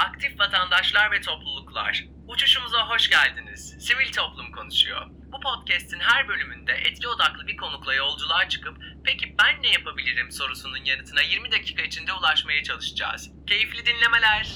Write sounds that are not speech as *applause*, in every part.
Aktif vatandaşlar ve topluluklar, uçuşumuza hoş geldiniz. Sivil toplum konuşuyor. Bu podcast'in her bölümünde etki odaklı bir konukla yolculuğa çıkıp peki ben ne yapabilirim sorusunun yanıtına 20 dakika içinde ulaşmaya çalışacağız. Keyifli dinlemeler.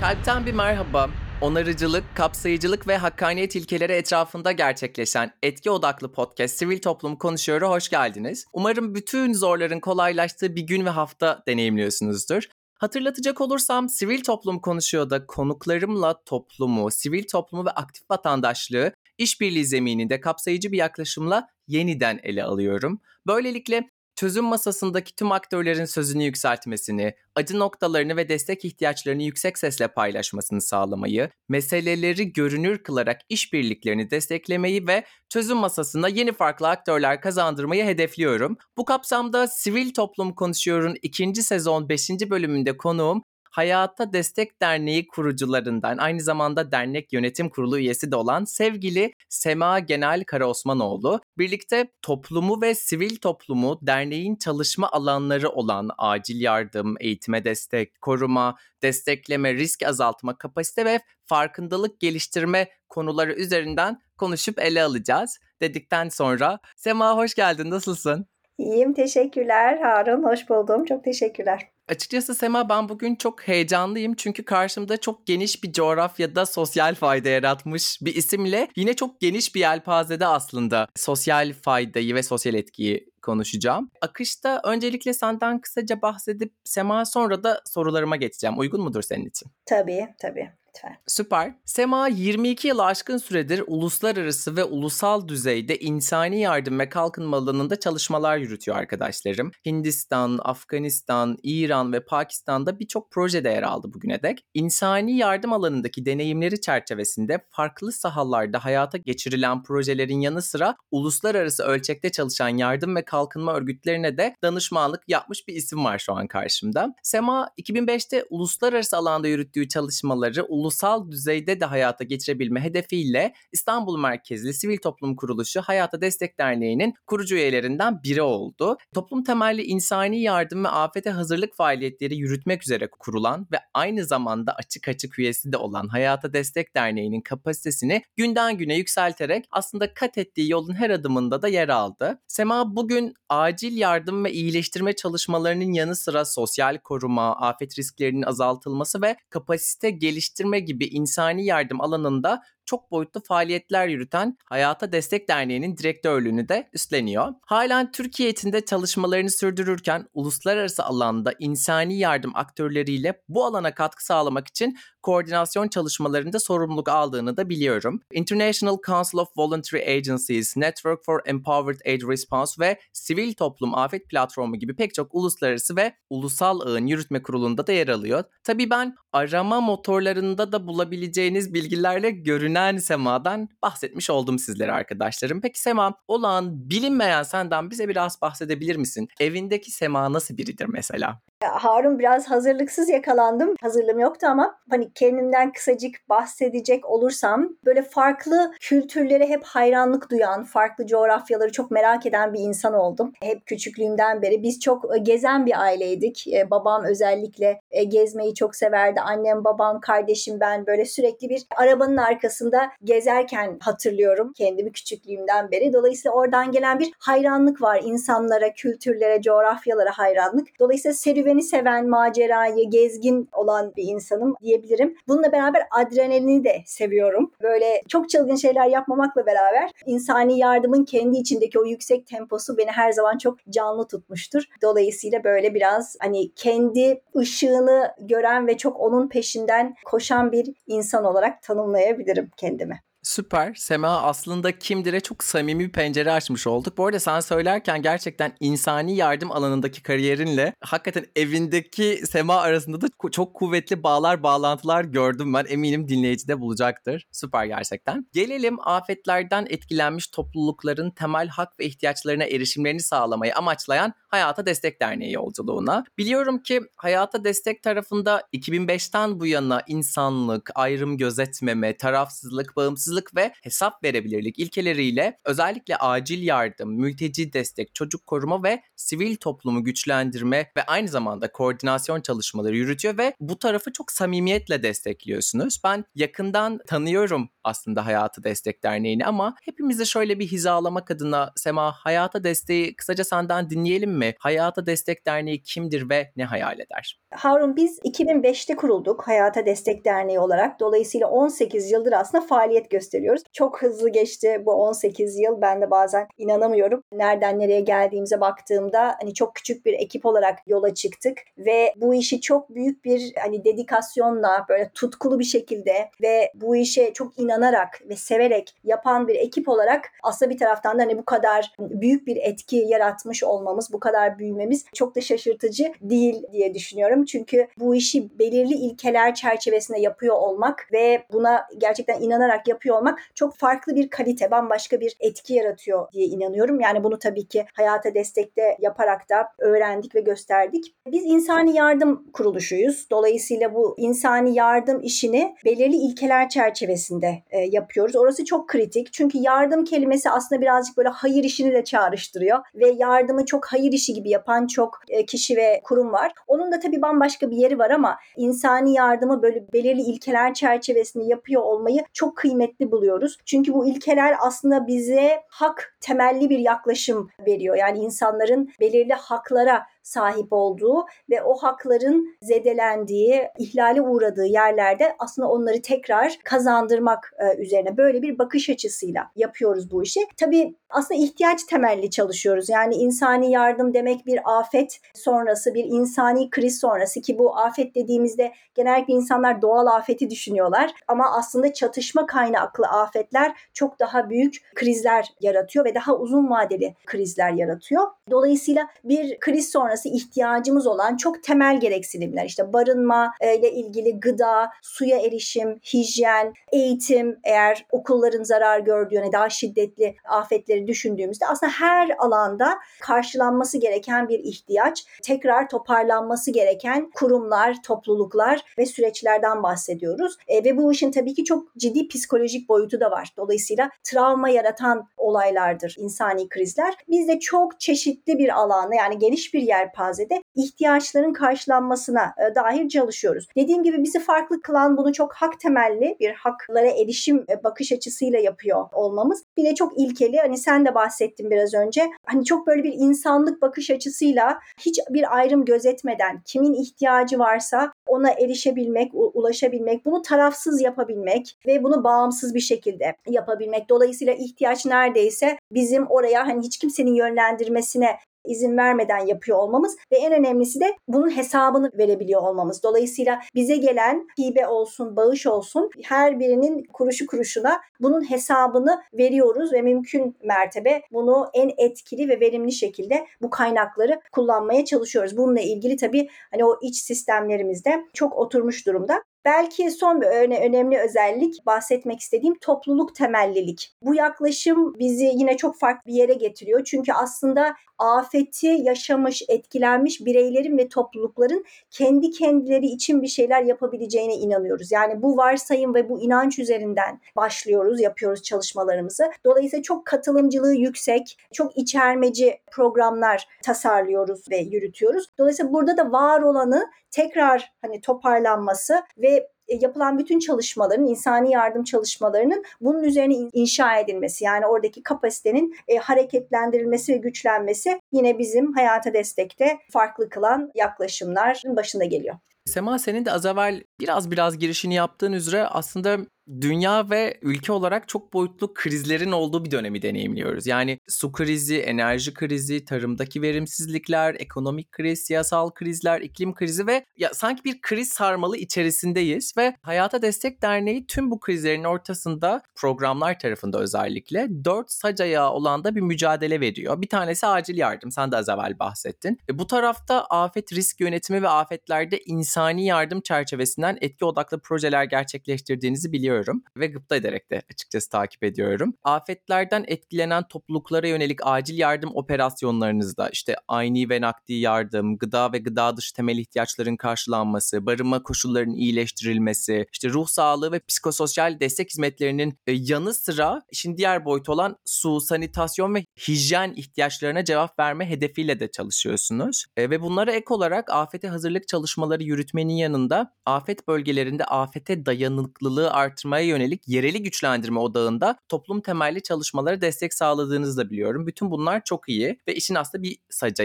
Kalpten bir merhaba. Onarıcılık, kapsayıcılık ve hakkaniyet ilkeleri etrafında gerçekleşen etki odaklı podcast Sivil Toplum Konuşuyor'a hoş geldiniz. Umarım bütün zorların kolaylaştığı bir gün ve hafta deneyimliyorsunuzdur. Hatırlatacak olursam Sivil Toplum Konuşuyor'da konuklarımla toplumu, sivil toplumu ve aktif vatandaşlığı işbirliği zemininde kapsayıcı bir yaklaşımla yeniden ele alıyorum. Böylelikle çözüm masasındaki tüm aktörlerin sözünü yükseltmesini, acı noktalarını ve destek ihtiyaçlarını yüksek sesle paylaşmasını sağlamayı, meseleleri görünür kılarak işbirliklerini desteklemeyi ve çözüm masasına yeni farklı aktörler kazandırmayı hedefliyorum. Bu kapsamda Sivil Toplum Konuşuyor'un ikinci sezon 5. bölümünde konuğum Hayata Destek Derneği kurucularından aynı zamanda dernek yönetim kurulu üyesi de olan sevgili Sema Genel Karaosmanoğlu birlikte toplumu ve sivil toplumu derneğin çalışma alanları olan acil yardım, eğitime destek, koruma, destekleme, risk azaltma, kapasite ve farkındalık geliştirme konuları üzerinden konuşup ele alacağız dedikten sonra. Sema hoş geldin. Nasılsın? İyiyim. Teşekkürler. Harun hoş buldum. Çok teşekkürler. Açıkçası Sema ben bugün çok heyecanlıyım çünkü karşımda çok geniş bir coğrafyada sosyal fayda yaratmış bir isimle yine çok geniş bir yelpazede aslında sosyal faydayı ve sosyal etkiyi konuşacağım. Akışta öncelikle senden kısaca bahsedip Sema sonra da sorularıma geçeceğim. Uygun mudur senin için? Tabii tabii lütfen. Süper. Sema 22 yıl aşkın süredir uluslararası ve ulusal düzeyde insani yardım ve kalkınma alanında çalışmalar yürütüyor arkadaşlarım. Hindistan, Afganistan, İran ve Pakistan'da birçok projede yer aldı bugüne dek. İnsani yardım alanındaki deneyimleri çerçevesinde farklı sahalarda hayata geçirilen projelerin yanı sıra uluslararası ölçekte çalışan yardım ve kalkınma örgütlerine de danışmanlık yapmış bir isim var şu an karşımda. Sema 2005'te uluslararası alanda yürüttüğü çalışmaları ulusal düzeyde de hayata geçirebilme hedefiyle İstanbul merkezli sivil toplum kuruluşu Hayata Destek Derneği'nin kurucu üyelerinden biri oldu. Toplum temelli insani yardım ve afete hazırlık faaliyetleri yürütmek üzere kurulan ve aynı zamanda açık açık üyesi de olan Hayata Destek Derneği'nin kapasitesini günden güne yükselterek aslında kat ettiği yolun her adımında da yer aldı. Sema bugün acil yardım ve iyileştirme çalışmalarının yanı sıra sosyal koruma, afet risklerinin azaltılması ve kapasite geliştirme gibi insani yardım alanında çok boyutlu faaliyetler yürüten Hayata Destek Derneği'nin direktörlüğünü de üstleniyor. Halen Türkiye içinde çalışmalarını sürdürürken uluslararası alanda insani yardım aktörleriyle bu alana katkı sağlamak için koordinasyon çalışmalarında sorumluluk aldığını da biliyorum. International Council of Voluntary Agencies, Network for Empowered Aid Response ve Sivil Toplum Afet Platformu gibi pek çok uluslararası ve ulusal ağın yürütme kurulunda da yer alıyor. Tabii ben arama motorlarında da bulabileceğiniz bilgilerle görünen semadan bahsetmiş oldum sizlere arkadaşlarım. Peki Sema, olan bilinmeyen senden bize biraz bahsedebilir misin? Evindeki Sema nasıl biridir mesela? Harun biraz hazırlıksız yakalandım. Hazırlığım yoktu ama hani kendimden kısacık bahsedecek olursam böyle farklı kültürlere hep hayranlık duyan, farklı coğrafyaları çok merak eden bir insan oldum. Hep küçüklüğümden beri biz çok e, gezen bir aileydik. Ee, babam özellikle e, gezmeyi çok severdi. Annem, babam, kardeşim ben böyle sürekli bir arabanın arkasında gezerken hatırlıyorum kendimi küçüklüğümden beri. Dolayısıyla oradan gelen bir hayranlık var insanlara, kültürlere, coğrafyalara hayranlık. Dolayısıyla serüven serüveni seven, macerayı, gezgin olan bir insanım diyebilirim. Bununla beraber adrenalini de seviyorum. Böyle çok çılgın şeyler yapmamakla beraber insani yardımın kendi içindeki o yüksek temposu beni her zaman çok canlı tutmuştur. Dolayısıyla böyle biraz hani kendi ışığını gören ve çok onun peşinden koşan bir insan olarak tanımlayabilirim kendimi. Süper. Sema aslında kimdir'e çok samimi bir pencere açmış olduk. Bu arada sen söylerken gerçekten insani yardım alanındaki kariyerinle hakikaten evindeki Sema arasında da çok kuvvetli bağlar, bağlantılar gördüm ben. Eminim dinleyici de bulacaktır. Süper gerçekten. Gelelim afetlerden etkilenmiş toplulukların temel hak ve ihtiyaçlarına erişimlerini sağlamayı amaçlayan Hayata Destek Derneği yolculuğuna. Biliyorum ki Hayata Destek tarafında 2005'ten bu yana insanlık, ayrım gözetmeme, tarafsızlık, bağımsızlık kayıtsızlık ve hesap verebilirlik ilkeleriyle özellikle acil yardım, mülteci destek, çocuk koruma ve sivil toplumu güçlendirme ve aynı zamanda koordinasyon çalışmaları yürütüyor ve bu tarafı çok samimiyetle destekliyorsunuz. Ben yakından tanıyorum aslında Hayata Destek Derneği'ni ama hepimizi şöyle bir hizalamak adına Sema Hayata Desteği kısaca senden dinleyelim mi? Hayata Destek Derneği kimdir ve ne hayal eder? Harun biz 2005'te kurulduk Hayata Destek Derneği olarak. Dolayısıyla 18 yıldır aslında faaliyet gösteriyoruz. Çok hızlı geçti bu 18 yıl. Ben de bazen inanamıyorum. Nereden nereye geldiğimize baktığımda hani çok küçük bir ekip olarak yola çıktık ve bu işi çok büyük bir hani dedikasyonla böyle tutkulu bir şekilde ve bu işe çok inanarak ve severek yapan bir ekip olarak aslında bir taraftan da hani bu kadar büyük bir etki yaratmış olmamız, bu kadar büyümemiz çok da şaşırtıcı değil diye düşünüyorum. Çünkü bu işi belirli ilkeler çerçevesinde yapıyor olmak ve buna gerçekten inanarak yapıyor olmak çok farklı bir kalite, bambaşka bir etki yaratıyor diye inanıyorum. Yani bunu tabii ki hayata destekte yaparak da öğrendik ve gösterdik. Biz insani yardım kuruluşuyuz. Dolayısıyla bu insani yardım işini belirli ilkeler çerçevesinde e, yapıyoruz. Orası çok kritik. Çünkü yardım kelimesi aslında birazcık böyle hayır işini de çağrıştırıyor ve yardımı çok hayır işi gibi yapan çok e, kişi ve kurum var. Onun da tabii bambaşka bir yeri var ama insani yardımı böyle belirli ilkeler çerçevesinde yapıyor olmayı çok kıymetli buluyoruz. Çünkü bu ilkeler aslında bize hak temelli bir yaklaşım veriyor. Yani insanların belirli haklara sahip olduğu ve o hakların zedelendiği, ihlale uğradığı yerlerde aslında onları tekrar kazandırmak e, üzerine böyle bir bakış açısıyla yapıyoruz bu işi. Tabii aslında ihtiyaç temelli çalışıyoruz. Yani insani yardım demek bir afet sonrası, bir insani kriz sonrası ki bu afet dediğimizde genellikle insanlar doğal afeti düşünüyorlar ama aslında çatışma kaynaklı afetler çok daha büyük krizler yaratıyor ve daha uzun vadeli krizler yaratıyor. Dolayısıyla bir kriz sonrası ihtiyacımız olan çok temel gereksinimler işte barınma e, ile ilgili gıda, suya erişim, hijyen, eğitim eğer okulların zarar gördüğüne daha şiddetli afetleri düşündüğümüzde aslında her alanda karşılanması gereken bir ihtiyaç, tekrar toparlanması gereken kurumlar, topluluklar ve süreçlerden bahsediyoruz. E, ve bu işin tabii ki çok ciddi psikolojik boyutu da var. Dolayısıyla travma yaratan olaylardır insani krizler. Biz de çok çeşitli bir alanda yani geniş bir yelpazede ihtiyaçların karşılanmasına e, dair çalışıyoruz. Dediğim gibi bizi farklı kılan bunu çok hak temelli bir haklara erişim e, bakış açısıyla yapıyor olmamız. Bir de çok ilkeli hani sen de bahsettin biraz önce. Hani çok böyle bir insanlık bakış açısıyla hiç bir ayrım gözetmeden kimin ihtiyacı varsa ona erişebilmek, ulaşabilmek, bunu tarafsız yapabilmek ve bunu bağımsız bir şekilde yapabilmek. Dolayısıyla ihtiyaç neredeyse bizim oraya hani hiç kimsenin yönlendirmesine izin vermeden yapıyor olmamız ve en önemlisi de bunun hesabını verebiliyor olmamız. Dolayısıyla bize gelen hibe olsun, bağış olsun her birinin kuruşu kuruşuna bunun hesabını veriyoruz ve mümkün mertebe bunu en etkili ve verimli şekilde bu kaynakları kullanmaya çalışıyoruz. Bununla ilgili tabii hani o iç sistemlerimizde çok oturmuş durumda. Belki son bir öne, önemli özellik bahsetmek istediğim topluluk temellilik. Bu yaklaşım bizi yine çok farklı bir yere getiriyor. Çünkü aslında afeti yaşamış, etkilenmiş bireylerin ve toplulukların kendi kendileri için bir şeyler yapabileceğine inanıyoruz. Yani bu varsayım ve bu inanç üzerinden başlıyoruz, yapıyoruz çalışmalarımızı. Dolayısıyla çok katılımcılığı yüksek, çok içermeci programlar tasarlıyoruz ve yürütüyoruz. Dolayısıyla burada da var olanı tekrar hani toparlanması ve yapılan bütün çalışmaların, insani yardım çalışmalarının bunun üzerine inşa edilmesi yani oradaki kapasitenin e, hareketlendirilmesi ve güçlenmesi yine bizim hayata destekte farklı kılan yaklaşımların başında geliyor. Sema senin de az evvel biraz biraz girişini yaptığın üzere aslında dünya ve ülke olarak çok boyutlu krizlerin olduğu bir dönemi deneyimliyoruz. Yani su krizi, enerji krizi, tarımdaki verimsizlikler, ekonomik kriz, siyasal krizler, iklim krizi ve ya sanki bir kriz sarmalı içerisindeyiz ve Hayata Destek Derneği tüm bu krizlerin ortasında programlar tarafında özellikle dört sac ayağı olan da bir mücadele veriyor. Bir tanesi acil yardım. Sen de az evvel bahsettin. E bu tarafta afet risk yönetimi ve afetlerde insani yardım çerçevesinden etki odaklı projeler gerçekleştirdiğinizi biliyorum görüyorum ve gıpta ederek de açıkçası takip ediyorum. Afetlerden etkilenen topluluklara yönelik acil yardım operasyonlarınızda işte aynı ve nakdi yardım, gıda ve gıda dışı temel ihtiyaçların karşılanması, barınma koşullarının iyileştirilmesi, işte ruh sağlığı ve psikososyal destek hizmetlerinin e, yanı sıra işin diğer boyutu olan su, sanitasyon ve hijyen ihtiyaçlarına cevap verme hedefiyle de çalışıyorsunuz. E, ve bunlara ek olarak afete hazırlık çalışmaları yürütmenin yanında afet bölgelerinde afete dayanıklılığı artırmaya yönelik yereli güçlendirme odağında toplum temelli çalışmalara destek sağladığınızı da biliyorum. Bütün bunlar çok iyi ve işin aslında bir sac.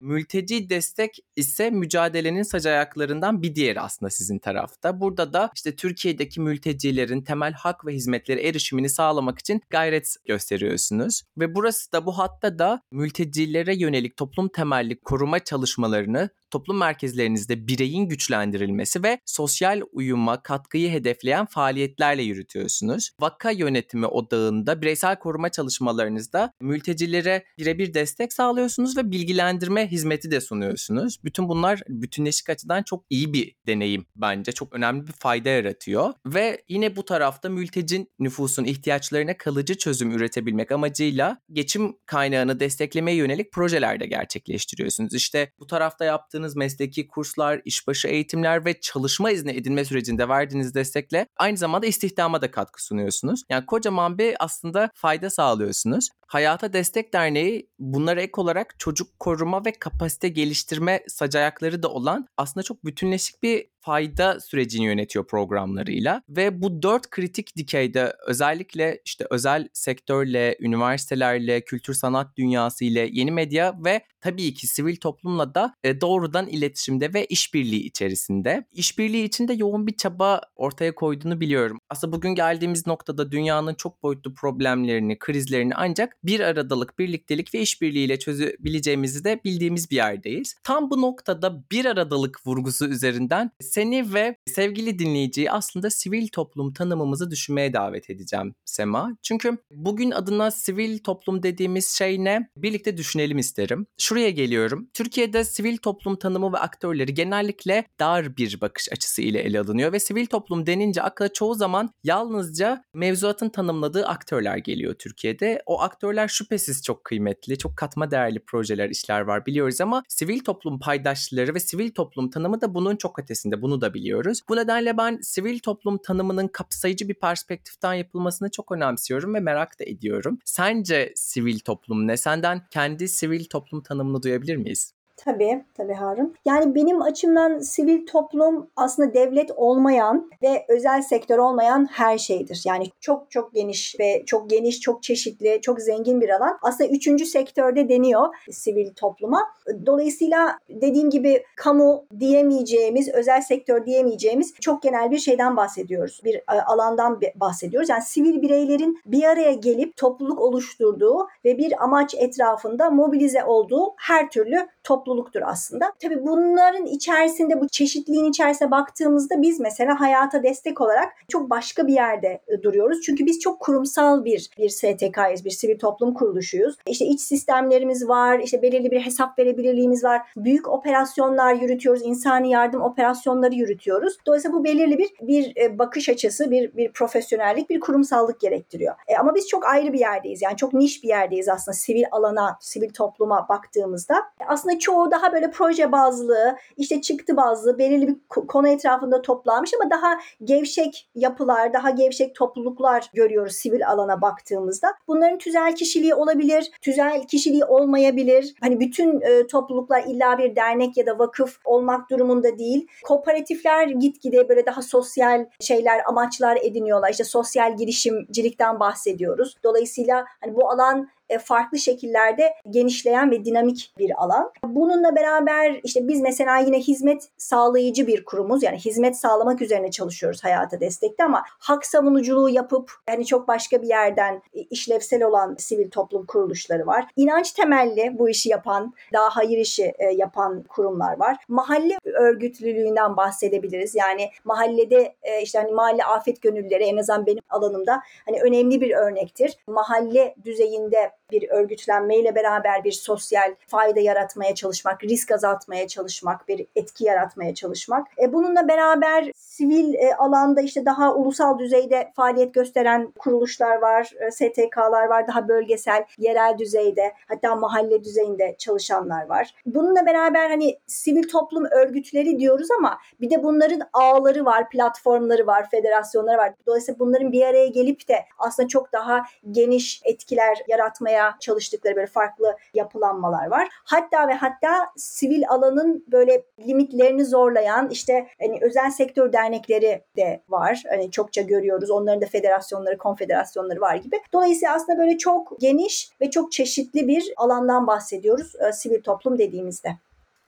Mülteci destek ise mücadelenin sac ayaklarından bir diğeri aslında sizin tarafta. Burada da işte Türkiye'deki mültecilerin temel hak ve hizmetlere erişimini sağlamak için gayret gösteriyorsunuz. Ve burası da bu hatta da mültecilere yönelik toplum temelli koruma çalışmalarını toplum merkezlerinizde bireyin güçlendirilmesi ve sosyal uyuma katkıyı hedefleyen faaliyetlerle yürütüyorsunuz. Vaka yönetimi odağında bireysel koruma çalışmalarınızda mültecilere birebir destek sağlıyorsunuz ve bilgilendirme hizmeti de sunuyorsunuz. Bütün bunlar bütünleşik açıdan çok iyi bir deneyim bence. Çok önemli bir fayda yaratıyor. Ve yine bu tarafta mültecin nüfusun ihtiyaçlarına kalıcı çözüm üretebilmek amacıyla geçim kaynağını desteklemeye yönelik projeler de gerçekleştiriyorsunuz. İşte bu tarafta yaptığınız yaptığınız mesleki kurslar, işbaşı eğitimler ve çalışma izni edinme sürecinde verdiğiniz destekle aynı zamanda istihdama da katkı sunuyorsunuz. Yani kocaman bir aslında fayda sağlıyorsunuz. Hayata Destek Derneği bunlara ek olarak çocuk koruma ve kapasite geliştirme sacayakları da olan aslında çok bütünleşik bir fayda sürecini yönetiyor programlarıyla ve bu dört kritik dikeyde özellikle işte özel sektörle, üniversitelerle, kültür sanat dünyası ile, yeni medya ve tabii ki sivil toplumla da e, doğrudan iletişimde ve işbirliği içerisinde. İşbirliği içinde yoğun bir çaba ortaya koyduğunu biliyorum. Aslında bugün geldiğimiz noktada dünyanın çok boyutlu problemlerini, krizlerini ancak bir aradalık, birliktelik ve işbirliğiyle çözebileceğimizi de bildiğimiz bir yerdeyiz. Tam bu noktada bir aradalık vurgusu üzerinden seni ve sevgili dinleyiciyi aslında sivil toplum tanımımızı düşünmeye davet edeceğim Sema. Çünkü bugün adına sivil toplum dediğimiz şey ne? Birlikte düşünelim isterim. Şuraya geliyorum. Türkiye'de sivil toplum tanımı ve aktörleri genellikle dar bir bakış açısı ile ele alınıyor ve sivil toplum denince akla çoğu zaman yalnızca mevzuatın tanımladığı aktörler geliyor Türkiye'de. O aktörler şüphesiz çok kıymetli, çok katma değerli projeler, işler var biliyoruz ama sivil toplum paydaşları ve sivil toplum tanımı da bunun çok ötesinde. Bunu da biliyoruz. Bu nedenle ben sivil toplum tanımının kapsayıcı bir perspektiften yapılmasını çok önemsiyorum ve merak da ediyorum. Sence sivil toplum ne? Senden kendi sivil toplum tanımını duyabilir miyiz? Tabii, tabii Harun. Yani benim açımdan sivil toplum aslında devlet olmayan ve özel sektör olmayan her şeydir. Yani çok çok geniş ve çok geniş, çok çeşitli, çok zengin bir alan. Aslında üçüncü sektörde deniyor sivil topluma. Dolayısıyla dediğim gibi kamu diyemeyeceğimiz, özel sektör diyemeyeceğimiz çok genel bir şeyden bahsediyoruz. Bir e, alandan bahsediyoruz. Yani sivil bireylerin bir araya gelip topluluk oluşturduğu ve bir amaç etrafında mobilize olduğu her türlü topluluktur aslında. Tabii bunların içerisinde bu çeşitliliğin içerisine baktığımızda biz mesela hayata destek olarak çok başka bir yerde e, duruyoruz. Çünkü biz çok kurumsal bir bir STK'yız, bir sivil toplum kuruluşuyuz. İşte iç sistemlerimiz var, işte belirli bir hesap verebilirliğimiz var. Büyük operasyonlar yürütüyoruz, insani yardım operasyonları yürütüyoruz. Dolayısıyla bu belirli bir bir e, bakış açısı, bir bir profesyonellik, bir kurumsallık gerektiriyor. E, ama biz çok ayrı bir yerdeyiz. Yani çok niş bir yerdeyiz aslında sivil alana, sivil topluma baktığımızda. Aslında çoğu daha böyle proje bazlı, işte çıktı bazlı, belirli bir konu etrafında toplanmış ama daha gevşek yapılar, daha gevşek topluluklar görüyoruz sivil alana baktığımızda. Bunların tüzel kişiliği olabilir, tüzel kişiliği olmayabilir. Hani bütün e, topluluklar illa bir dernek ya da vakıf olmak durumunda değil. Kooperatifler gitgide böyle daha sosyal şeyler, amaçlar ediniyorlar. İşte sosyal girişimcilikten bahsediyoruz. Dolayısıyla hani bu alan farklı şekillerde genişleyen ve dinamik bir alan. Bununla beraber işte biz mesela yine hizmet sağlayıcı bir kurumuz. Yani hizmet sağlamak üzerine çalışıyoruz hayata destekte ama hak savunuculuğu yapıp yani çok başka bir yerden işlevsel olan sivil toplum kuruluşları var. İnanç temelli bu işi yapan, daha hayır işi e, yapan kurumlar var. Mahalle örgütlülüğünden bahsedebiliriz. Yani mahallede e, işte hani mahalle afet gönüllüleri en azından benim alanımda hani önemli bir örnektir. Mahalle düzeyinde bir örgütlenmeyle beraber bir sosyal fayda yaratmaya çalışmak, risk azaltmaya çalışmak, bir etki yaratmaya çalışmak. E, bununla beraber sivil e, alanda işte daha ulusal düzeyde faaliyet gösteren kuruluşlar var, e, STK'lar var, daha bölgesel, yerel düzeyde hatta mahalle düzeyinde çalışanlar var. Bununla beraber hani sivil toplum örgütleri diyoruz ama bir de bunların ağları var, platformları var, federasyonları var. Dolayısıyla bunların bir araya gelip de aslında çok daha geniş etkiler yaratmaya çalıştıkları böyle farklı yapılanmalar var. Hatta ve hatta sivil alanın böyle limitlerini zorlayan işte hani özel sektör dernekleri de var. Hani çokça görüyoruz. Onların da federasyonları, konfederasyonları var gibi. Dolayısıyla aslında böyle çok geniş ve çok çeşitli bir alandan bahsediyoruz e, sivil toplum dediğimizde.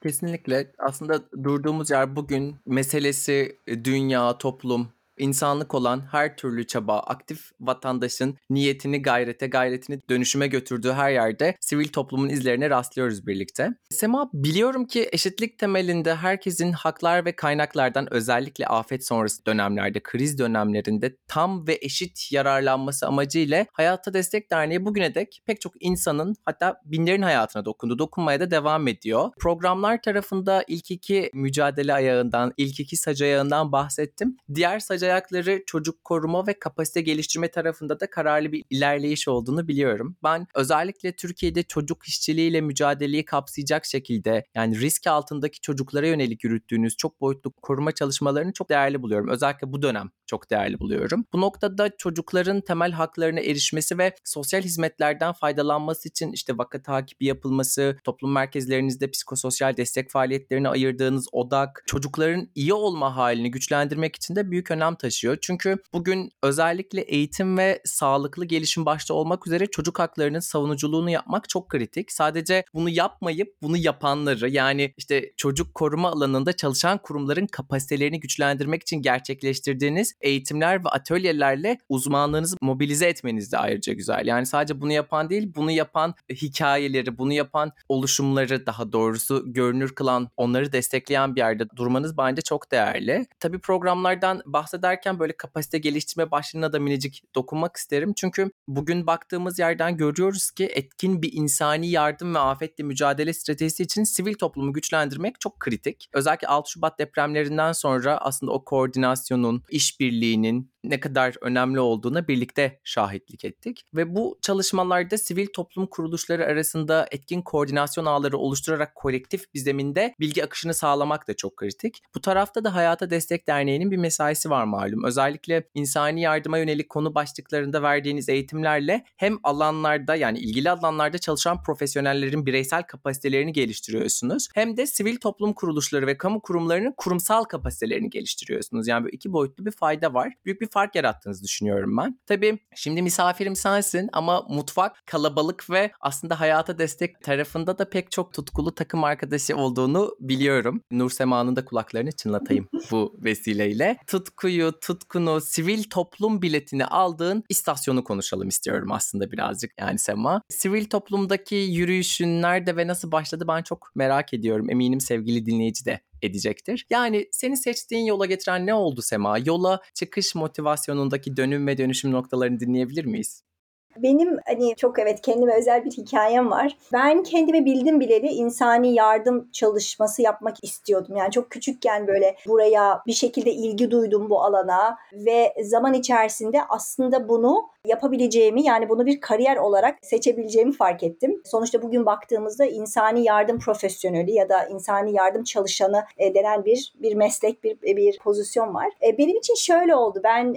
Kesinlikle. Aslında durduğumuz yer bugün meselesi e, dünya, toplum, insanlık olan her türlü çaba, aktif vatandaşın niyetini gayrete, gayretini dönüşüme götürdüğü her yerde sivil toplumun izlerine rastlıyoruz birlikte. Sema biliyorum ki eşitlik temelinde herkesin haklar ve kaynaklardan özellikle afet sonrası dönemlerde, kriz dönemlerinde tam ve eşit yararlanması amacıyla Hayata Destek Derneği bugüne dek pek çok insanın hatta binlerin hayatına dokundu, dokunmaya da devam ediyor. Programlar tarafında ilk iki mücadele ayağından, ilk iki sac ayağından bahsettim. Diğer sac ayakları çocuk koruma ve kapasite geliştirme tarafında da kararlı bir ilerleyiş olduğunu biliyorum. Ben özellikle Türkiye'de çocuk işçiliğiyle mücadeleyi kapsayacak şekilde yani risk altındaki çocuklara yönelik yürüttüğünüz çok boyutlu koruma çalışmalarını çok değerli buluyorum. Özellikle bu dönem çok değerli buluyorum. Bu noktada çocukların temel haklarına erişmesi ve sosyal hizmetlerden faydalanması için işte vaka takibi yapılması, toplum merkezlerinizde psikososyal destek faaliyetlerine ayırdığınız odak, çocukların iyi olma halini güçlendirmek için de büyük önem taşıyor. Çünkü bugün özellikle eğitim ve sağlıklı gelişim başta olmak üzere çocuk haklarının savunuculuğunu yapmak çok kritik. Sadece bunu yapmayıp bunu yapanları yani işte çocuk koruma alanında çalışan kurumların kapasitelerini güçlendirmek için gerçekleştirdiğiniz eğitimler ve atölyelerle uzmanlığınızı mobilize etmeniz de ayrıca güzel. Yani sadece bunu yapan değil, bunu yapan hikayeleri, bunu yapan oluşumları daha doğrusu görünür kılan, onları destekleyen bir yerde durmanız bence çok değerli. Tabii programlardan bahsederken böyle kapasite geliştirme başlığına da minicik dokunmak isterim. Çünkü bugün baktığımız yerden görüyoruz ki etkin bir insani yardım ve afetle mücadele stratejisi için sivil toplumu güçlendirmek çok kritik. Özellikle 6 Şubat depremlerinden sonra aslında o koordinasyonun, işbirliğinin ne kadar önemli olduğuna birlikte şahitlik ettik. Ve bu çalışmalarda sivil toplum kuruluşları arasında etkin koordinasyon ağları oluşturarak kolektif bir zeminde bilgi akışını sağlamak da çok kritik. Bu tarafta da Hayata Destek Derneği'nin bir mesaisi var malum. Özellikle insani yardıma yönelik konu başlıklarında verdiğiniz eğitimlerle hem alanlarda yani ilgili alanlarda çalışan profesyonellerin bireysel kapasitelerini geliştiriyorsunuz. Hem de sivil toplum kuruluşları ve kamu kurumlarının kurumsal kapasitelerini geliştiriyorsunuz. Yani böyle iki boyutlu bir fayda var. Büyük bir fark yarattığınızı düşünüyorum ben. Tabii şimdi misafirim sensin ama mutfak kalabalık ve aslında hayata destek tarafında da pek çok tutkulu takım arkadaşı olduğunu biliyorum. Nur Sema'nın da kulaklarını çınlatayım *laughs* bu vesileyle. Tutkuyu, tutkunu, sivil toplum biletini aldığın istasyonu konuşalım istiyorum aslında birazcık yani Sema. Sivil toplumdaki yürüyüşün nerede ve nasıl başladı ben çok merak ediyorum. Eminim sevgili dinleyici de edecektir. Yani seni seçtiğin yola getiren ne oldu Sema? Yola çıkış motivasyonundaki dönüm ve dönüşüm noktalarını dinleyebilir miyiz? Benim hani çok evet kendime özel bir hikayem var. Ben kendimi bildim bileli insani yardım çalışması yapmak istiyordum. Yani çok küçükken böyle buraya bir şekilde ilgi duydum bu alana ve zaman içerisinde aslında bunu yapabileceğimi yani bunu bir kariyer olarak seçebileceğimi fark ettim. Sonuçta bugün baktığımızda insani yardım profesyoneli ya da insani yardım çalışanı e, denen bir bir meslek, bir bir pozisyon var. E, benim için şöyle oldu. Ben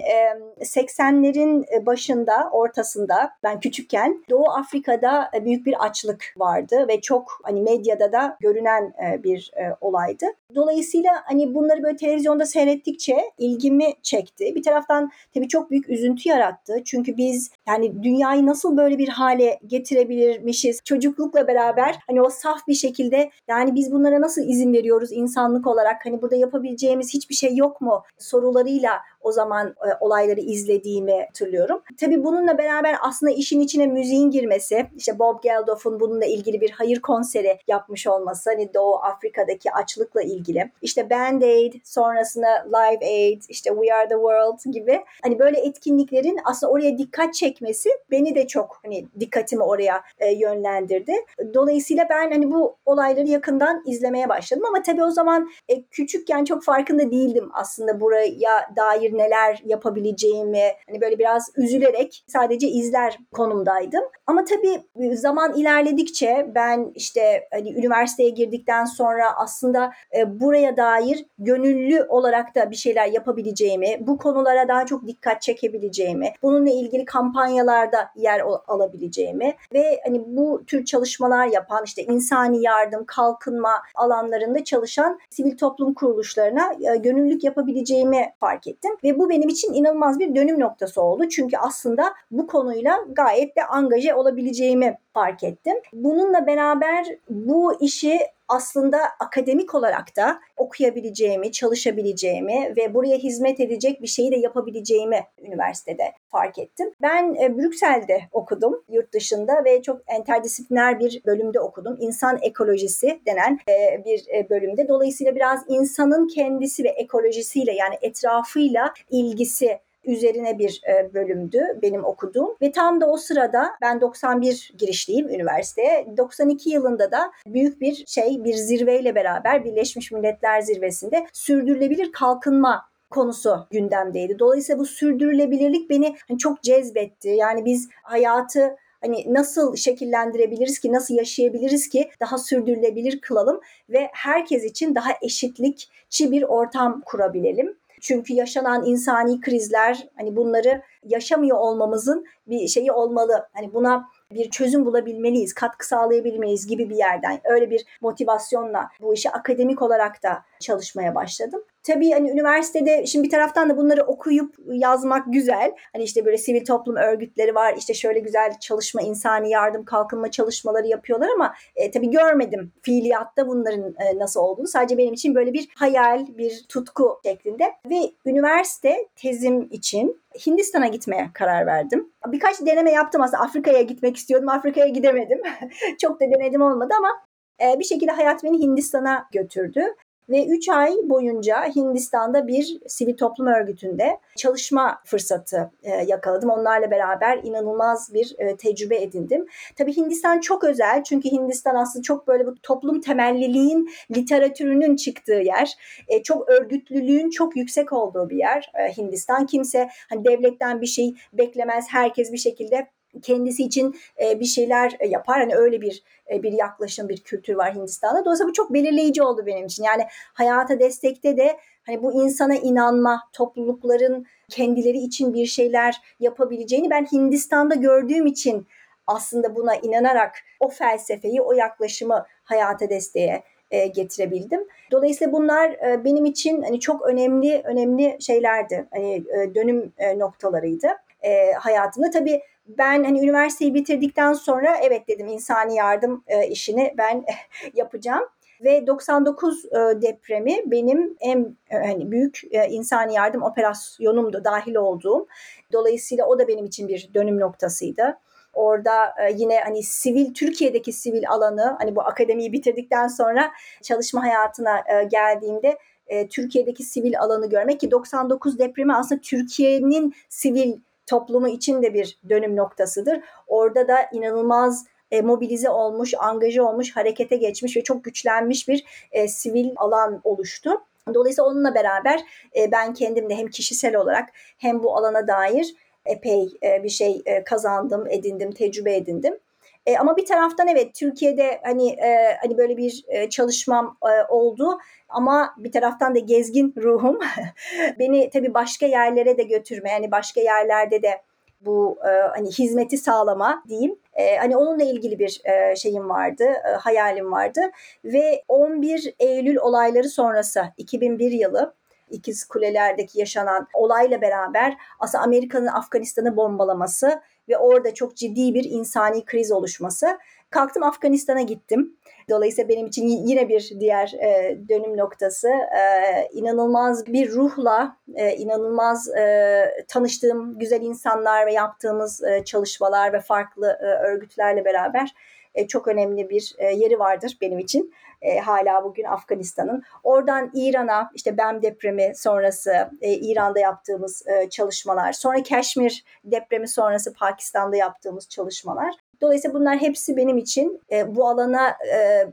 80'lerin e, başında, ortasında ben küçükken Doğu Afrika'da büyük bir açlık vardı ve çok hani medyada da görünen bir olaydı. Dolayısıyla hani bunları böyle televizyonda seyrettikçe ilgimi çekti. Bir taraftan tabii çok büyük üzüntü yarattı. Çünkü biz yani dünyayı nasıl böyle bir hale getirebilirmişiz çocuklukla beraber hani o saf bir şekilde yani biz bunlara nasıl izin veriyoruz insanlık olarak hani burada yapabileceğimiz hiçbir şey yok mu sorularıyla o zaman e, olayları izlediğimi hatırlıyorum. Tabii bununla beraber aslında işin içine müziğin girmesi, işte Bob Geldof'un bununla ilgili bir hayır konseri yapmış olması, hani Doğu Afrika'daki açlıkla ilgili. İşte Band Aid, sonrasında Live Aid, işte We Are The World gibi hani böyle etkinliklerin aslında oraya dikkat çek çekmesi beni de çok hani dikkatimi oraya e, yönlendirdi. Dolayısıyla ben hani bu olayları yakından izlemeye başladım ama tabii o zaman e, küçükken çok farkında değildim aslında buraya dair neler yapabileceğimi. Hani böyle biraz üzülerek sadece izler konumdaydım. Ama tabii zaman ilerledikçe ben işte hani üniversiteye girdikten sonra aslında e, buraya dair gönüllü olarak da bir şeyler yapabileceğimi, bu konulara daha çok dikkat çekebileceğimi, bununla ilgili kampanyalarda yer alabileceğimi ve hani bu tür çalışmalar yapan işte insani yardım, kalkınma alanlarında çalışan sivil toplum kuruluşlarına e, gönüllülük yapabileceğimi fark ettim ve bu benim için inanılmaz bir dönüm noktası oldu. Çünkü aslında bu konuyla gayet de angaje olabileceğimi fark ettim. Bununla beraber bu işi aslında akademik olarak da okuyabileceğimi, çalışabileceğimi ve buraya hizmet edecek bir şeyi de yapabileceğimi üniversitede fark ettim. Ben e, Brüksel'de okudum yurt dışında ve çok interdisipliner bir bölümde okudum. İnsan ekolojisi denen e, bir e, bölümde. Dolayısıyla biraz insanın kendisi ve ekolojisiyle yani etrafıyla ilgisi üzerine bir e, bölümdü benim okuduğum ve tam da o sırada ben 91 girişliyim üniversiteye. 92 yılında da büyük bir şey bir zirveyle beraber Birleşmiş Milletler Zirvesi'nde sürdürülebilir kalkınma konusu gündemdeydi. Dolayısıyla bu sürdürülebilirlik beni hani çok cezbetti. Yani biz hayatı hani nasıl şekillendirebiliriz ki, nasıl yaşayabiliriz ki daha sürdürülebilir kılalım ve herkes için daha eşitlikçi bir ortam kurabilelim. Çünkü yaşanan insani krizler hani bunları yaşamıyor olmamızın bir şeyi olmalı. Hani buna bir çözüm bulabilmeliyiz, katkı sağlayabilmeliyiz gibi bir yerden öyle bir motivasyonla bu işi akademik olarak da çalışmaya başladım. Tabii hani üniversitede şimdi bir taraftan da bunları okuyup yazmak güzel. Hani işte böyle sivil toplum örgütleri var. işte şöyle güzel çalışma, insani yardım, kalkınma çalışmaları yapıyorlar ama e, tabii görmedim fiiliyatta bunların e, nasıl olduğunu. Sadece benim için böyle bir hayal, bir tutku şeklinde. Ve üniversite tezim için Hindistan'a gitmeye karar verdim. Birkaç deneme yaptım aslında. Afrika'ya gitmek istiyordum. Afrika'ya gidemedim. *laughs* Çok da denedim olmadı ama e, bir şekilde hayat beni Hindistan'a götürdü. Ve 3 ay boyunca Hindistan'da bir sivil toplum örgütünde çalışma fırsatı e, yakaladım. Onlarla beraber inanılmaz bir e, tecrübe edindim. Tabii Hindistan çok özel çünkü Hindistan aslında çok böyle bu toplum temelliliğin literatürünün çıktığı yer. E, çok örgütlülüğün çok yüksek olduğu bir yer Hindistan. Kimse hani devletten bir şey beklemez. Herkes bir şekilde kendisi için e, bir şeyler e, yapar. Hani öyle bir e, bir yaklaşım, bir kültür var Hindistan'da. Dolayısıyla bu çok belirleyici oldu benim için. Yani hayata destekte de hani bu insana inanma, toplulukların kendileri için bir şeyler yapabileceğini ben Hindistan'da gördüğüm için aslında buna inanarak o felsefeyi, o yaklaşımı hayata desteğe getirebildim. Dolayısıyla bunlar benim için hani çok önemli önemli şeylerdi. Hani dönüm noktalarıydı hayatımda. Tabii ben hani üniversiteyi bitirdikten sonra evet dedim insani yardım e, işini ben *laughs* yapacağım ve 99 e, depremi benim en e, hani büyük e, insani yardım operasyonumdu dahil olduğum. Dolayısıyla o da benim için bir dönüm noktasıydı. Orada yine hani sivil Türkiye'deki sivil alanı hani bu akademiyi bitirdikten sonra çalışma hayatına geldiğimde Türkiye'deki sivil alanı görmek ki 99 depremi aslında Türkiye'nin sivil toplumu için de bir dönüm noktasıdır. Orada da inanılmaz e, mobilize olmuş, angaje olmuş, harekete geçmiş ve çok güçlenmiş bir e, sivil alan oluştu. Dolayısıyla onunla beraber e, ben kendim de hem kişisel olarak hem bu alana dair epey e, bir şey e, kazandım, edindim, tecrübe edindim. E, ama bir taraftan evet Türkiye'de hani e, hani böyle bir e, çalışmam e, oldu ama bir taraftan da gezgin ruhum *laughs* beni tabii başka yerlere de götürme yani başka yerlerde de bu e, hani hizmeti sağlama diyeyim. E, hani onunla ilgili bir e, şeyim vardı, e, hayalim vardı ve 11 Eylül olayları sonrası 2001 yılı İkiz Kuleler'deki yaşanan olayla beraber aslında Amerika'nın Afganistan'ı bombalaması ve orada çok ciddi bir insani kriz oluşması. Kalktım Afganistan'a gittim. Dolayısıyla benim için yine bir diğer e, dönüm noktası. E, inanılmaz bir ruhla, e, inanılmaz e, tanıştığım güzel insanlar ve yaptığımız e, çalışmalar ve farklı e, örgütlerle beraber e, çok önemli bir e, yeri vardır benim için. E, hala bugün Afganistan'ın. Oradan İran'a işte BEM depremi sonrası İran'da yaptığımız çalışmalar, sonra Keşmir depremi sonrası Pakistan'da yaptığımız çalışmalar. Dolayısıyla bunlar hepsi benim için bu alana e,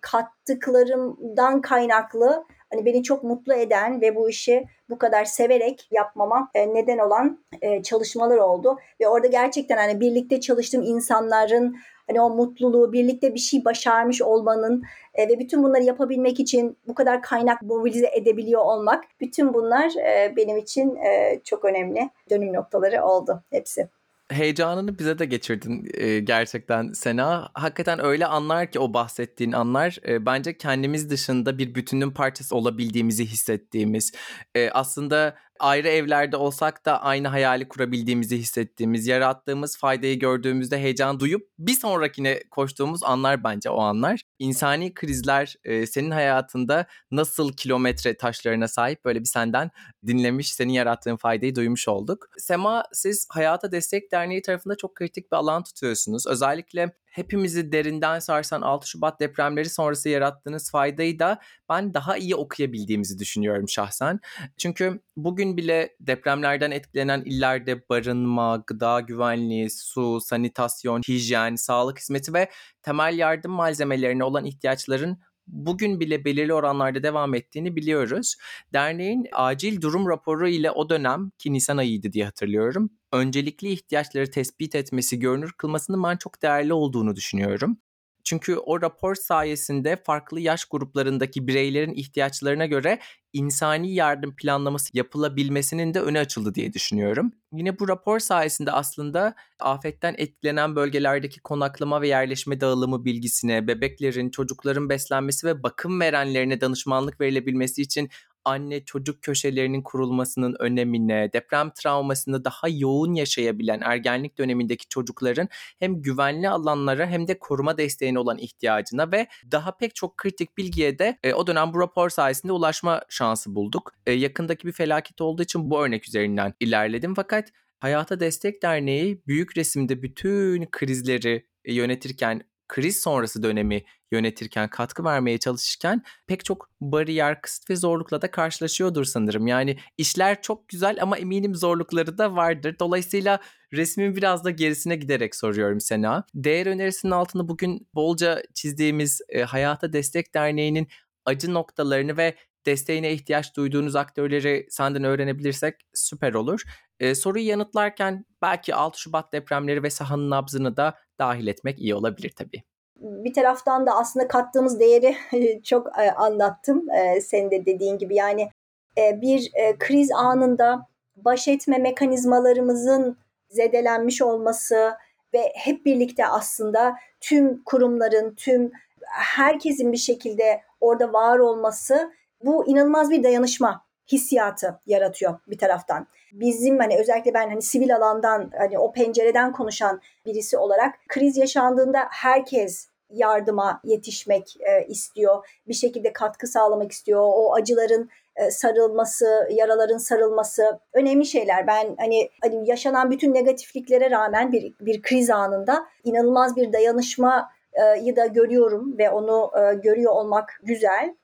kattıklarımdan kaynaklı hani beni çok mutlu eden ve bu işi bu kadar severek yapmama e, neden olan e, çalışmalar oldu. Ve orada gerçekten hani birlikte çalıştığım insanların hani o mutluluğu, birlikte bir şey başarmış olmanın e, ve bütün bunları yapabilmek için bu kadar kaynak mobilize edebiliyor olmak, bütün bunlar benim için çok önemli dönüm noktaları oldu hepsi heyecanını bize de geçirdin e, gerçekten Sena. Hakikaten öyle anlar ki o bahsettiğin anlar e, bence kendimiz dışında bir bütünün parçası olabildiğimizi hissettiğimiz. E, aslında ayrı evlerde olsak da aynı hayali kurabildiğimizi hissettiğimiz, yarattığımız faydayı gördüğümüzde heyecan duyup bir sonrakine koştuğumuz anlar bence o anlar. İnsani krizler e, senin hayatında nasıl kilometre taşlarına sahip böyle bir senden dinlemiş, senin yarattığın faydayı duymuş olduk. Sema siz Hayata Destek Derneği tarafında çok kritik bir alan tutuyorsunuz. Özellikle hepimizi derinden sarsan 6 Şubat depremleri sonrası yarattığınız faydayı da ben daha iyi okuyabildiğimizi düşünüyorum şahsen. Çünkü bugün bile depremlerden etkilenen illerde barınma, gıda güvenliği, su, sanitasyon, hijyen, sağlık hizmeti ve temel yardım malzemelerine olan ihtiyaçların bugün bile belirli oranlarda devam ettiğini biliyoruz. Derneğin acil durum raporu ile o dönem ki Nisan ayıydı diye hatırlıyorum. Öncelikli ihtiyaçları tespit etmesi, görünür kılmasının ben çok değerli olduğunu düşünüyorum. Çünkü o rapor sayesinde farklı yaş gruplarındaki bireylerin ihtiyaçlarına göre insani yardım planlaması yapılabilmesinin de öne açıldı diye düşünüyorum. Yine bu rapor sayesinde aslında afetten etkilenen bölgelerdeki konaklama ve yerleşme dağılımı bilgisine, bebeklerin, çocukların beslenmesi ve bakım verenlerine danışmanlık verilebilmesi için anne çocuk köşelerinin kurulmasının önemine, deprem travmasını daha yoğun yaşayabilen ergenlik dönemindeki çocukların hem güvenli alanlara hem de koruma desteğine olan ihtiyacına ve daha pek çok kritik bilgiye de e, o dönem bu rapor sayesinde ulaşma şansı bulduk. E, yakındaki bir felaket olduğu için bu örnek üzerinden ilerledim fakat Hayata Destek Derneği büyük resimde bütün krizleri yönetirken kriz sonrası dönemi yönetirken, katkı vermeye çalışırken pek çok bariyer, kısıt ve zorlukla da karşılaşıyordur sanırım. Yani işler çok güzel ama eminim zorlukları da vardır. Dolayısıyla resmin biraz da gerisine giderek soruyorum Sena. Değer önerisinin altını bugün bolca çizdiğimiz e, Hayata Destek Derneği'nin acı noktalarını ve desteğine ihtiyaç duyduğunuz aktörleri senden öğrenebilirsek süper olur. E, soruyu yanıtlarken belki 6 Şubat depremleri ve sahanın nabzını da dahil etmek iyi olabilir tabii. Bir taraftan da aslında kattığımız değeri *laughs* çok e, anlattım e, senin de dediğin gibi. Yani e, bir kriz anında baş etme mekanizmalarımızın zedelenmiş olması ve hep birlikte aslında tüm kurumların, tüm herkesin bir şekilde orada var olması bu inanılmaz bir dayanışma hissiyatı yaratıyor bir taraftan. Bizim hani özellikle ben hani sivil alandan hani o pencereden konuşan birisi olarak kriz yaşandığında herkes yardıma yetişmek e, istiyor. Bir şekilde katkı sağlamak istiyor. O acıların e, sarılması, yaraların sarılması önemli şeyler. Ben hani hani yaşanan bütün negatifliklere rağmen bir bir kriz anında inanılmaz bir dayanışmayı da görüyorum ve onu e, görüyor olmak güzel.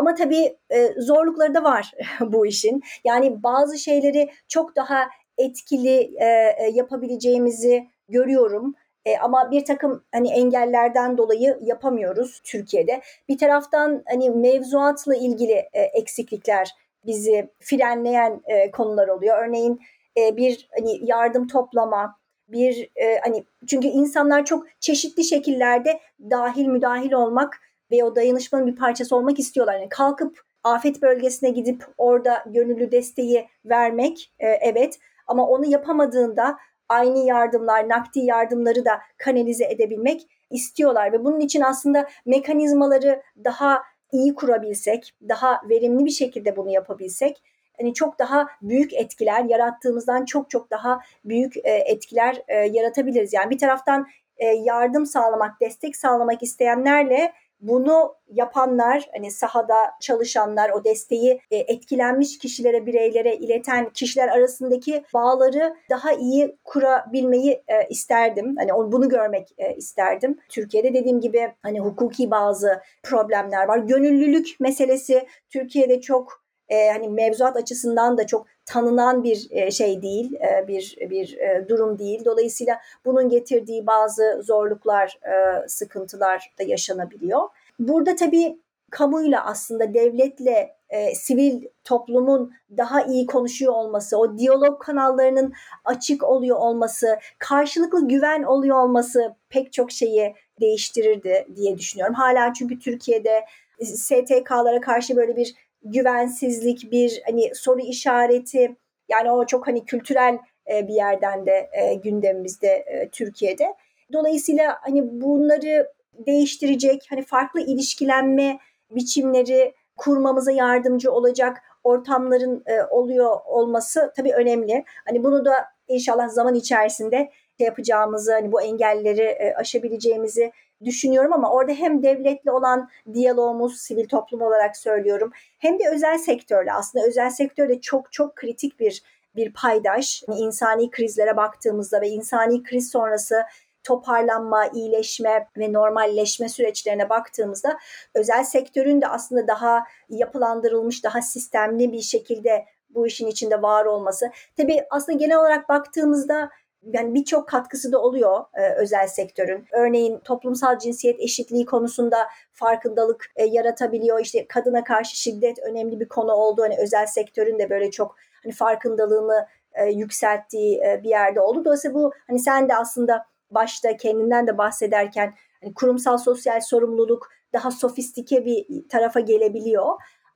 Ama tabii e, zorlukları da var *laughs* bu işin. Yani bazı şeyleri çok daha etkili e, e, yapabileceğimizi görüyorum. E, ama bir takım hani engellerden dolayı yapamıyoruz Türkiye'de. Bir taraftan hani mevzuatla ilgili e, eksiklikler bizi frenleyen e, konular oluyor. Örneğin e, bir hani yardım toplama, bir e, hani çünkü insanlar çok çeşitli şekillerde dahil müdahil olmak ve o dayanışmanın bir parçası olmak istiyorlar. Yani kalkıp afet bölgesine gidip orada gönüllü desteği vermek e, evet ama onu yapamadığında aynı yardımlar, nakdi yardımları da kanalize edebilmek istiyorlar ve bunun için aslında mekanizmaları daha iyi kurabilsek, daha verimli bir şekilde bunu yapabilsek hani çok daha büyük etkiler yarattığımızdan çok çok daha büyük e, etkiler e, yaratabiliriz. Yani bir taraftan e, yardım sağlamak, destek sağlamak isteyenlerle bunu yapanlar hani sahada çalışanlar o desteği e, etkilenmiş kişilere bireylere ileten kişiler arasındaki bağları daha iyi kurabilmeyi e, isterdim. Hani bunu görmek e, isterdim. Türkiye'de dediğim gibi hani hukuki bazı problemler var. Gönüllülük meselesi Türkiye'de çok e, hani mevzuat açısından da çok tanınan bir e, şey değil, e, bir bir e, durum değil. Dolayısıyla bunun getirdiği bazı zorluklar, e, sıkıntılar da yaşanabiliyor. Burada tabii kamuyla aslında devletle e, sivil toplumun daha iyi konuşuyor olması, o diyalog kanallarının açık oluyor olması, karşılıklı güven oluyor olması pek çok şeyi değiştirirdi diye düşünüyorum. Hala çünkü Türkiye'de STK'lara karşı böyle bir güvensizlik, bir hani soru işareti yani o çok hani kültürel e, bir yerden de e, gündemimizde e, Türkiye'de. Dolayısıyla hani bunları değiştirecek, hani farklı ilişkilenme biçimleri kurmamıza yardımcı olacak ortamların oluyor olması tabii önemli. Hani bunu da inşallah zaman içerisinde yapacağımızı, hani bu engelleri aşabileceğimizi düşünüyorum ama orada hem devletle olan diyalogumuz sivil toplum olarak söylüyorum hem de özel sektörle aslında özel sektör de çok çok kritik bir bir paydaş. İnsani krizlere baktığımızda ve insani kriz sonrası toparlanma, iyileşme ve normalleşme süreçlerine baktığımızda özel sektörün de aslında daha yapılandırılmış, daha sistemli bir şekilde bu işin içinde var olması. Tabii aslında genel olarak baktığımızda yani birçok katkısı da oluyor e, özel sektörün. Örneğin toplumsal cinsiyet eşitliği konusunda farkındalık e, yaratabiliyor. İşte kadına karşı şiddet önemli bir konu oldu. Hani özel sektörün de böyle çok hani farkındalığını e, yükselttiği e, bir yerde oldu. Dolayısıyla bu hani sen de aslında başta kendinden de bahsederken hani kurumsal sosyal sorumluluk daha sofistike bir tarafa gelebiliyor.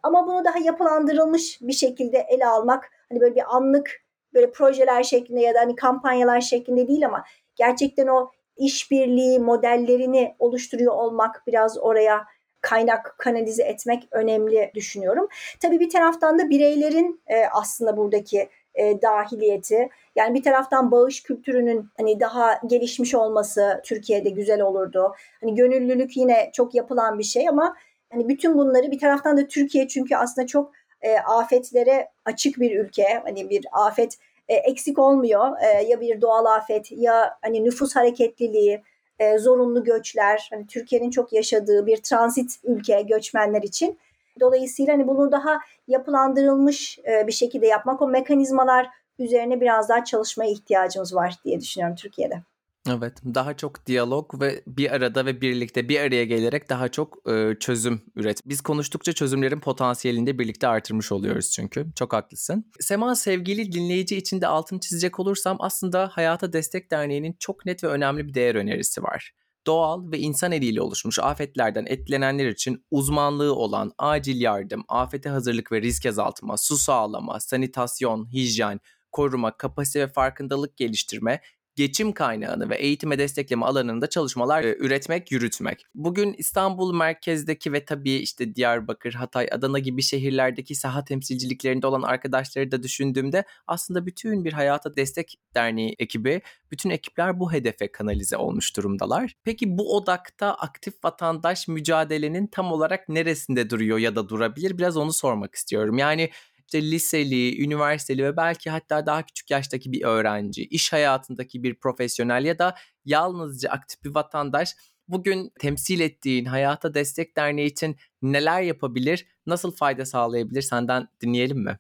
Ama bunu daha yapılandırılmış bir şekilde ele almak hani böyle bir anlık böyle projeler şeklinde ya da hani kampanyalar şeklinde değil ama gerçekten o işbirliği modellerini oluşturuyor olmak biraz oraya kaynak kanalize etmek önemli düşünüyorum. Tabii bir taraftan da bireylerin e, aslında buradaki e, dahiliyeti yani bir taraftan bağış kültürünün hani daha gelişmiş olması Türkiye'de güzel olurdu. Hani gönüllülük yine çok yapılan bir şey ama hani bütün bunları bir taraftan da Türkiye çünkü aslında çok e, afetlere açık bir ülke. Hani bir afet e, eksik olmuyor. E, ya bir doğal afet ya hani nüfus hareketliliği, e, zorunlu göçler. Hani Türkiye'nin çok yaşadığı bir transit ülke göçmenler için. Dolayısıyla hani bunu daha yapılandırılmış e, bir şekilde yapmak, o mekanizmalar üzerine biraz daha çalışmaya ihtiyacımız var diye düşünüyorum Türkiye'de. Evet, daha çok diyalog ve bir arada ve birlikte bir araya gelerek daha çok e, çözüm üret. Biz konuştukça çözümlerin potansiyelini de birlikte artırmış oluyoruz çünkü. Çok haklısın. Sema sevgili dinleyici için de altını çizecek olursam aslında Hayata Destek Derneği'nin çok net ve önemli bir değer önerisi var doğal ve insan eliyle oluşmuş afetlerden etkilenenler için uzmanlığı olan acil yardım, afete hazırlık ve risk azaltma, su sağlama, sanitasyon, hijyen, koruma, kapasite ve farkındalık geliştirme geçim kaynağını ve eğitime destekleme alanında çalışmalar e, üretmek, yürütmek. Bugün İstanbul merkezdeki ve tabii işte Diyarbakır, Hatay, Adana gibi şehirlerdeki saha temsilciliklerinde olan arkadaşları da düşündüğümde aslında bütün bir Hayata Destek Derneği ekibi, bütün ekipler bu hedefe kanalize olmuş durumdalar. Peki bu odakta aktif vatandaş mücadelenin tam olarak neresinde duruyor ya da durabilir? Biraz onu sormak istiyorum. Yani işte liseli, üniversiteli ve belki hatta daha küçük yaştaki bir öğrenci, iş hayatındaki bir profesyonel ya da yalnızca aktif bir vatandaş bugün temsil ettiğin Hayata Destek Derneği için neler yapabilir, nasıl fayda sağlayabilir senden dinleyelim mi?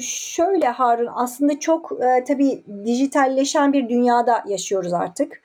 Şöyle Harun aslında çok e, tabii dijitalleşen bir dünyada yaşıyoruz artık.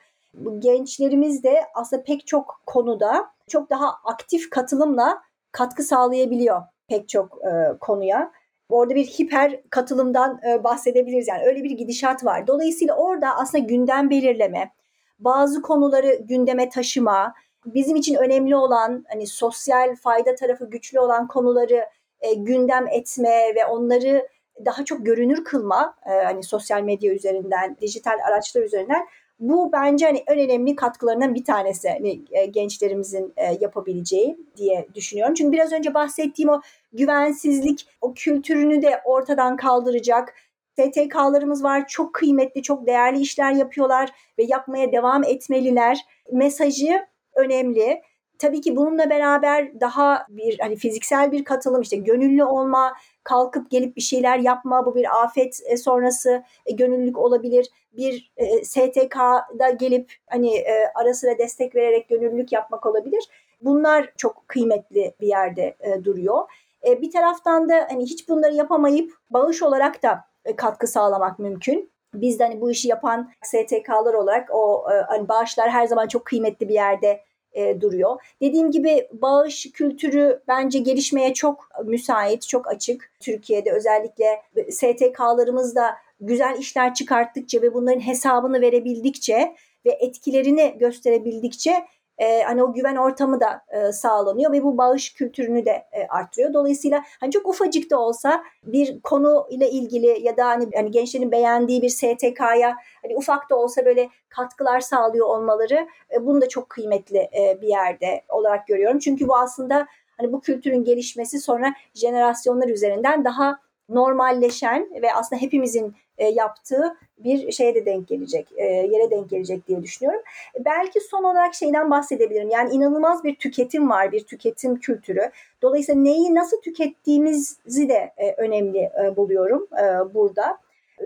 Gençlerimiz de aslında pek çok konuda çok daha aktif katılımla katkı sağlayabiliyor pek çok e, konuya. Orada bir hiper katılımdan e, bahsedebiliriz. Yani öyle bir gidişat var. Dolayısıyla orada aslında gündem belirleme, bazı konuları gündeme taşıma, bizim için önemli olan hani sosyal fayda tarafı güçlü olan konuları e, gündem etme ve onları daha çok görünür kılma e, hani sosyal medya üzerinden, dijital araçlar üzerinden bu bence hani en önemli katkılarından bir tanesi hani, e, gençlerimizin e, yapabileceği diye düşünüyorum. Çünkü biraz önce bahsettiğim o güvensizlik, o kültürünü de ortadan kaldıracak. STK'larımız var. Çok kıymetli, çok değerli işler yapıyorlar ve yapmaya devam etmeliler. Mesajı önemli. Tabii ki bununla beraber daha bir hani fiziksel bir katılım işte gönüllü olma, kalkıp gelip bir şeyler yapma bu bir afet e, sonrası e, gönüllülük olabilir. Bir e, STK'da gelip hani e, ara sıra destek vererek gönüllülük yapmak olabilir. Bunlar çok kıymetli bir yerde e, duruyor. E, bir taraftan da hani hiç bunları yapamayıp bağış olarak da e, katkı sağlamak mümkün. Biz de hani bu işi yapan STK'lar olarak o e, hani bağışlar her zaman çok kıymetli bir yerde e, duruyor. Dediğim gibi bağış kültürü bence gelişmeye çok müsait, çok açık. Türkiye'de özellikle STK'larımız da güzel işler çıkarttıkça ve bunların hesabını verebildikçe ve etkilerini gösterebildikçe e, hani o güven ortamı da e, sağlanıyor ve bu bağış kültürünü de e, artırıyor. Dolayısıyla hani çok ufacık da olsa bir konu ile ilgili ya da hani, hani gençlerin beğendiği bir STK'ya hani ufak da olsa böyle katkılar sağlıyor olmaları e, bunu da çok kıymetli e, bir yerde olarak görüyorum. Çünkü bu aslında hani bu kültürün gelişmesi sonra jenerasyonlar üzerinden daha normalleşen ve aslında hepimizin e, yaptığı bir şeye de denk gelecek, e, yere denk gelecek diye düşünüyorum. Belki son olarak şeyden bahsedebilirim. Yani inanılmaz bir tüketim var, bir tüketim kültürü. Dolayısıyla neyi nasıl tükettiğimizi de e, önemli e, buluyorum e, burada.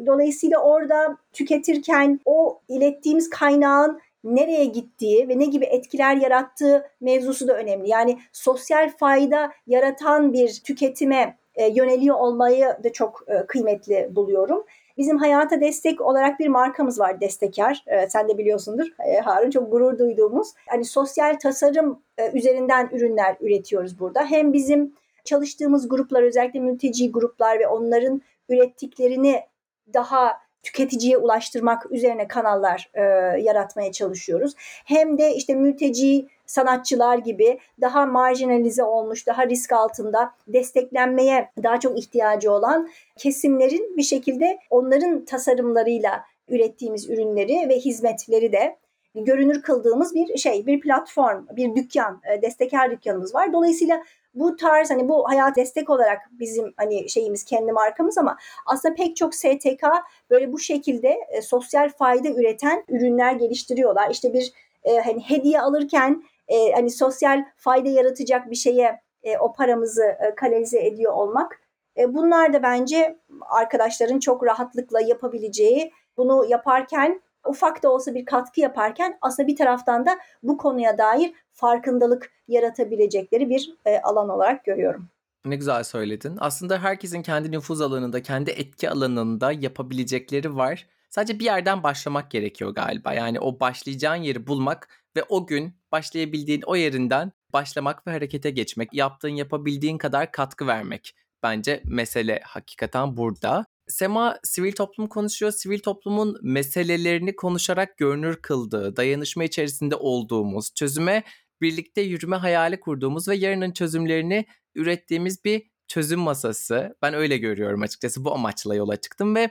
Dolayısıyla orada tüketirken o ilettiğimiz kaynağın nereye gittiği ve ne gibi etkiler yarattığı mevzusu da önemli. Yani sosyal fayda yaratan bir tüketime e, yöneliyor olmayı da çok e, kıymetli buluyorum. Bizim hayata destek olarak bir markamız var Destekar. E, sen de biliyorsundur Harun çok gurur duyduğumuz. Hani sosyal tasarım üzerinden ürünler üretiyoruz burada. Hem bizim çalıştığımız gruplar özellikle mülteci gruplar ve onların ürettiklerini daha tüketiciye ulaştırmak üzerine kanallar e, yaratmaya çalışıyoruz. Hem de işte mülteci sanatçılar gibi daha marjinalize olmuş, daha risk altında desteklenmeye daha çok ihtiyacı olan kesimlerin bir şekilde onların tasarımlarıyla ürettiğimiz ürünleri ve hizmetleri de görünür kıldığımız bir şey, bir platform, bir dükkan, e, destekar dükkanımız var. Dolayısıyla bu tarz hani bu hayat destek olarak bizim hani şeyimiz kendi markamız ama aslında pek çok STK böyle bu şekilde e, sosyal fayda üreten ürünler geliştiriyorlar. İşte bir e, hani hediye alırken e, hani sosyal fayda yaratacak bir şeye e, o paramızı e, kanalize ediyor olmak. E, bunlar da bence arkadaşların çok rahatlıkla yapabileceği, bunu yaparken ufak da olsa bir katkı yaparken aslında bir taraftan da bu konuya dair farkındalık yaratabilecekleri bir e, alan olarak görüyorum. Ne güzel söyledin. Aslında herkesin kendi nüfuz alanında, kendi etki alanında yapabilecekleri var. Sadece bir yerden başlamak gerekiyor galiba. Yani o başlayacağın yeri bulmak ve o gün başlayabildiğin o yerinden başlamak ve harekete geçmek. Yaptığın, yapabildiğin kadar katkı vermek. Bence mesele hakikaten burada. Sema sivil toplum konuşuyor. Sivil toplumun meselelerini konuşarak görünür kıldığı, dayanışma içerisinde olduğumuz, çözüme birlikte yürüme hayali kurduğumuz ve yarının çözümlerini ürettiğimiz bir çözüm masası. Ben öyle görüyorum açıkçası. Bu amaçla yola çıktım ve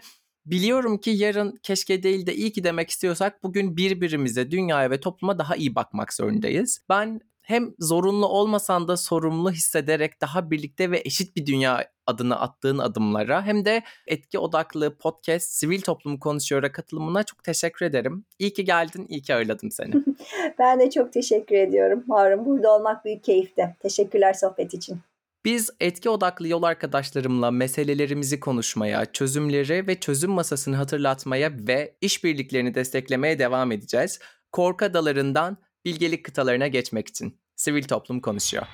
biliyorum ki yarın keşke değil de iyi ki demek istiyorsak bugün birbirimize, dünyaya ve topluma daha iyi bakmak zorundayız. Ben hem zorunlu olmasan da sorumlu hissederek daha birlikte ve eşit bir dünya adına attığın adımlara hem de etki odaklı podcast Sivil Toplum Konuşuyor'a katılımına çok teşekkür ederim. İyi ki geldin, iyi ki ağırladım seni. *laughs* ben de çok teşekkür ediyorum Harun. Burada olmak büyük keyifti. Teşekkürler sohbet için. Biz etki odaklı yol arkadaşlarımla meselelerimizi konuşmaya, çözümleri ve çözüm masasını hatırlatmaya ve işbirliklerini desteklemeye devam edeceğiz. Korku adalarından bilgelik kıtalarına geçmek için. Sivil toplum konuşuyor.